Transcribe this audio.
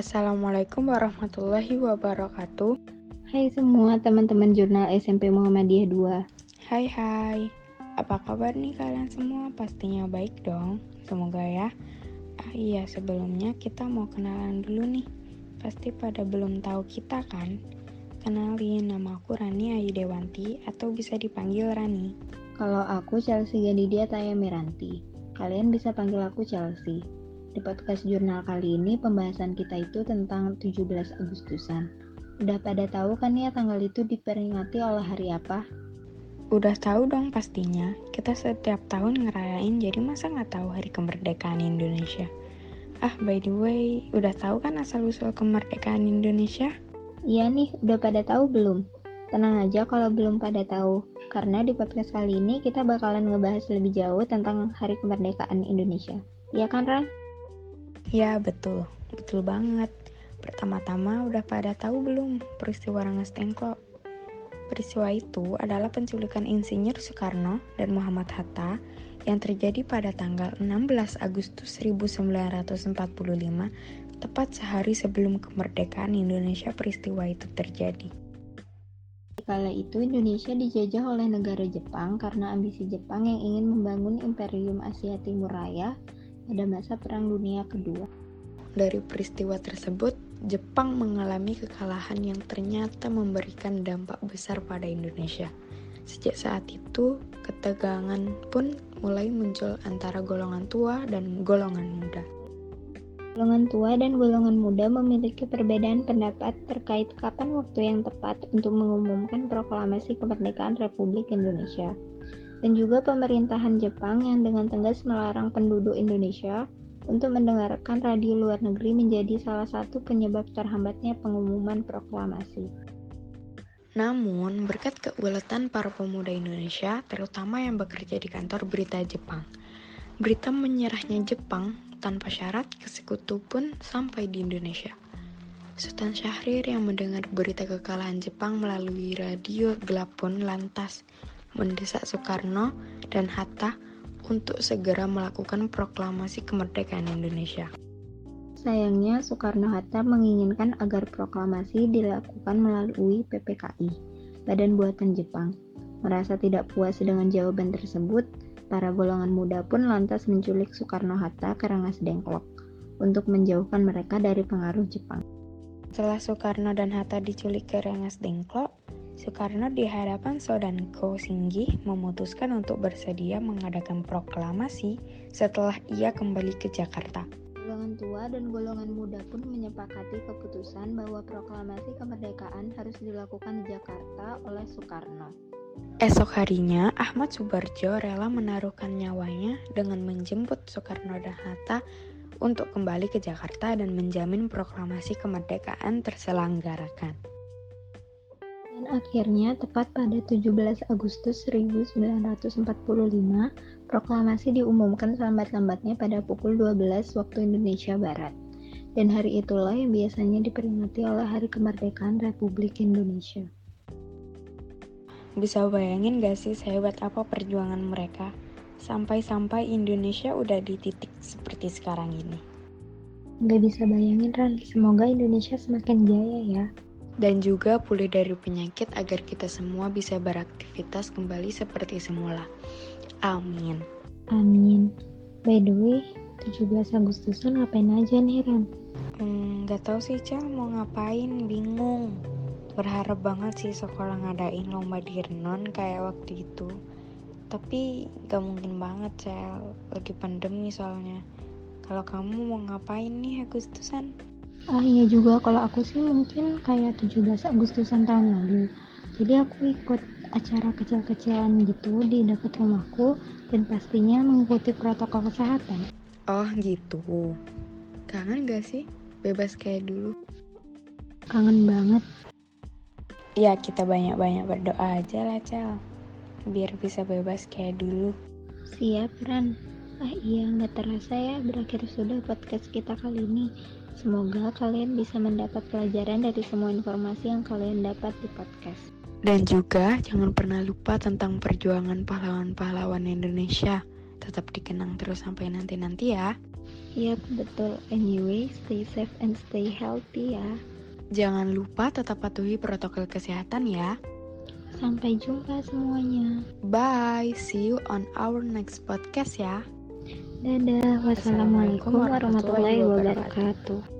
Assalamualaikum warahmatullahi wabarakatuh. Hai semua teman-teman jurnal SMP Muhammadiyah 2. Hai hai. Apa kabar nih kalian semua? Pastinya baik dong. Semoga ya. Ah iya, sebelumnya kita mau kenalan dulu nih. Pasti pada belum tahu kita kan? Kenalin, nama aku Rani Ayu Dewanti atau bisa dipanggil Rani. Kalau aku Chelsea Gadidia Taya Miranti. Kalian bisa panggil aku Chelsea. Di podcast jurnal kali ini pembahasan kita itu tentang 17 Agustusan. Udah pada tahu kan ya tanggal itu diperingati oleh hari apa? Udah tahu dong pastinya, kita setiap tahun ngerayain jadi masa nggak tahu hari kemerdekaan Indonesia? Ah, by the way, udah tahu kan asal-usul kemerdekaan Indonesia? Iya nih, udah pada tahu belum? Tenang aja kalau belum pada tahu, karena di podcast kali ini kita bakalan ngebahas lebih jauh tentang hari kemerdekaan Indonesia. Iya kan, Ran? Ya betul, betul banget. Pertama-tama udah pada tahu belum peristiwa Rengas Dengklok? Peristiwa itu adalah penculikan Insinyur Soekarno dan Muhammad Hatta yang terjadi pada tanggal 16 Agustus 1945, tepat sehari sebelum kemerdekaan Indonesia peristiwa itu terjadi. Kala itu Indonesia dijajah oleh negara Jepang karena ambisi Jepang yang ingin membangun Imperium Asia Timur Raya pada masa Perang Dunia Kedua. Dari peristiwa tersebut, Jepang mengalami kekalahan yang ternyata memberikan dampak besar pada Indonesia. Sejak saat itu, ketegangan pun mulai muncul antara golongan tua dan golongan muda. Golongan tua dan golongan muda memiliki perbedaan pendapat terkait kapan waktu yang tepat untuk mengumumkan proklamasi kemerdekaan Republik Indonesia. Dan juga pemerintahan Jepang yang dengan tegas melarang penduduk Indonesia untuk mendengarkan radio luar negeri menjadi salah satu penyebab terhambatnya pengumuman proklamasi. Namun, berkat keuletan para pemuda Indonesia, terutama yang bekerja di kantor berita Jepang, berita menyerahnya Jepang tanpa syarat ke sekutu pun sampai di Indonesia. Sultan Syahrir yang mendengar berita kekalahan Jepang melalui radio gelap pun lantas mendesak Soekarno dan Hatta untuk segera melakukan proklamasi kemerdekaan Indonesia. Sayangnya, Soekarno-Hatta menginginkan agar proklamasi dilakukan melalui PPKI, Badan Buatan Jepang. Merasa tidak puas dengan jawaban tersebut, para golongan muda pun lantas menculik Soekarno-Hatta ke Rengas Dengklok untuk menjauhkan mereka dari pengaruh Jepang. Setelah Soekarno dan Hatta diculik ke Rengas Dengklok, Soekarno di hadapan Sodanko Singgi memutuskan untuk bersedia mengadakan proklamasi setelah ia kembali ke Jakarta. Golongan tua dan golongan muda pun menyepakati keputusan bahwa proklamasi kemerdekaan harus dilakukan di Jakarta oleh Soekarno. Esok harinya, Ahmad Subarjo rela menaruhkan nyawanya dengan menjemput Soekarno dan Hatta untuk kembali ke Jakarta dan menjamin proklamasi kemerdekaan terselenggarakan. Akhirnya, tepat pada 17 Agustus 1945, proklamasi diumumkan selambat-lambatnya pada pukul 12 waktu Indonesia Barat. Dan hari itulah yang biasanya diperingati oleh Hari Kemerdekaan Republik Indonesia. Bisa bayangin gak sih sehebat apa perjuangan mereka? Sampai-sampai Indonesia udah di titik seperti sekarang ini. Gak bisa bayangin Ran, semoga Indonesia semakin jaya ya dan juga pulih dari penyakit agar kita semua bisa beraktivitas kembali seperti semula. Amin. Amin. By the way, 17 Agustusan ngapain aja nih Ran? Hmm, gak tau sih Cel mau ngapain, bingung. Berharap banget sih sekolah ngadain lomba di Renon kayak waktu itu. Tapi gak mungkin banget Cel, lagi pandemi soalnya. Kalau kamu mau ngapain nih Agustusan? Ah iya juga kalau aku sih mungkin kayak 17 Agustusan tahun lalu. Jadi aku ikut acara kecil-kecilan gitu di dekat rumahku dan pastinya mengikuti protokol kesehatan. Oh gitu. Kangen gak sih bebas kayak dulu? Kangen banget. Ya kita banyak-banyak berdoa aja lah Cel. Biar bisa bebas kayak dulu. Siap Ran. Ah iya nggak terasa ya berakhir sudah podcast kita kali ini. Semoga kalian bisa mendapat pelajaran dari semua informasi yang kalian dapat di podcast. Dan juga jangan pernah lupa tentang perjuangan pahlawan-pahlawan Indonesia tetap dikenang terus sampai nanti-nanti ya. Yap, betul. Anyway, stay safe and stay healthy ya. Jangan lupa tetap patuhi protokol kesehatan ya. Sampai jumpa semuanya. Bye, see you on our next podcast ya. Dadah. Wassalamualaikum warahmatullahi wabarakatuh.